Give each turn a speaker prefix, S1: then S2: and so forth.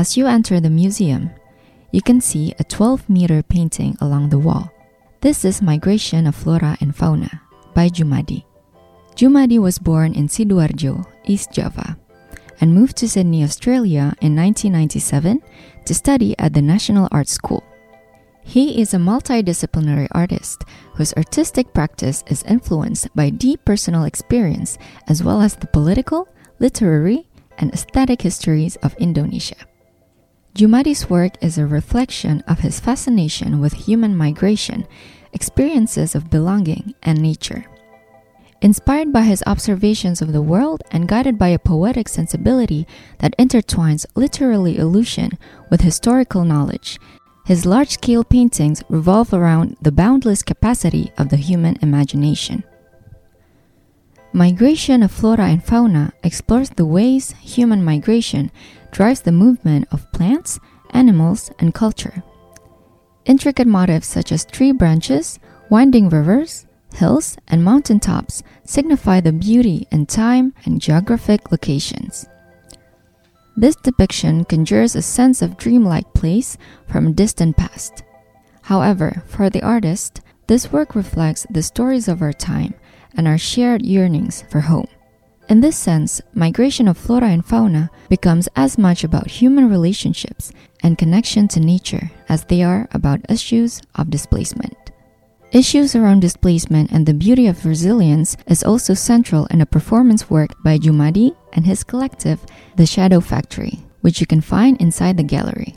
S1: As you enter the museum, you can see a 12 meter painting along the wall. This is Migration of Flora and Fauna by Jumaadi. Jumaadi was born in Sidoarjo, East Java, and moved to Sydney, Australia in 1997 to study at the National Art School. He is a multidisciplinary artist whose artistic practice is influenced by deep personal experience as well as the political, literary, and aesthetic histories of Indonesia. Jumaadi's work is a reflection of his fascination with human migration, experiences of belonging, and nature. Inspired by his observations of the world and guided by a poetic sensibility that intertwines literary illusion with historical knowledge, his large scale paintings revolve around the boundless capacity of the human imagination. Migration of Flora and Fauna explores the ways human migration drives the movement of plants, animals, and culture. Intricate motifs such as tree branches, winding rivers, hills, and mountaintops signify the beauty in time and geographic locations. This depiction conjures a sense of dreamlike place from a distant past. However, for the artist, this work reflects the stories of our time and our shared yearnings for home. In this sense, migration of flora and fauna becomes as much about human relationships and connection to nature as they are about issues of displacement. Issues around displacement and the beauty of resilience is also central in a performance work by Jumaadi and his collective, The Shadow Factory, which you can find inside the gallery.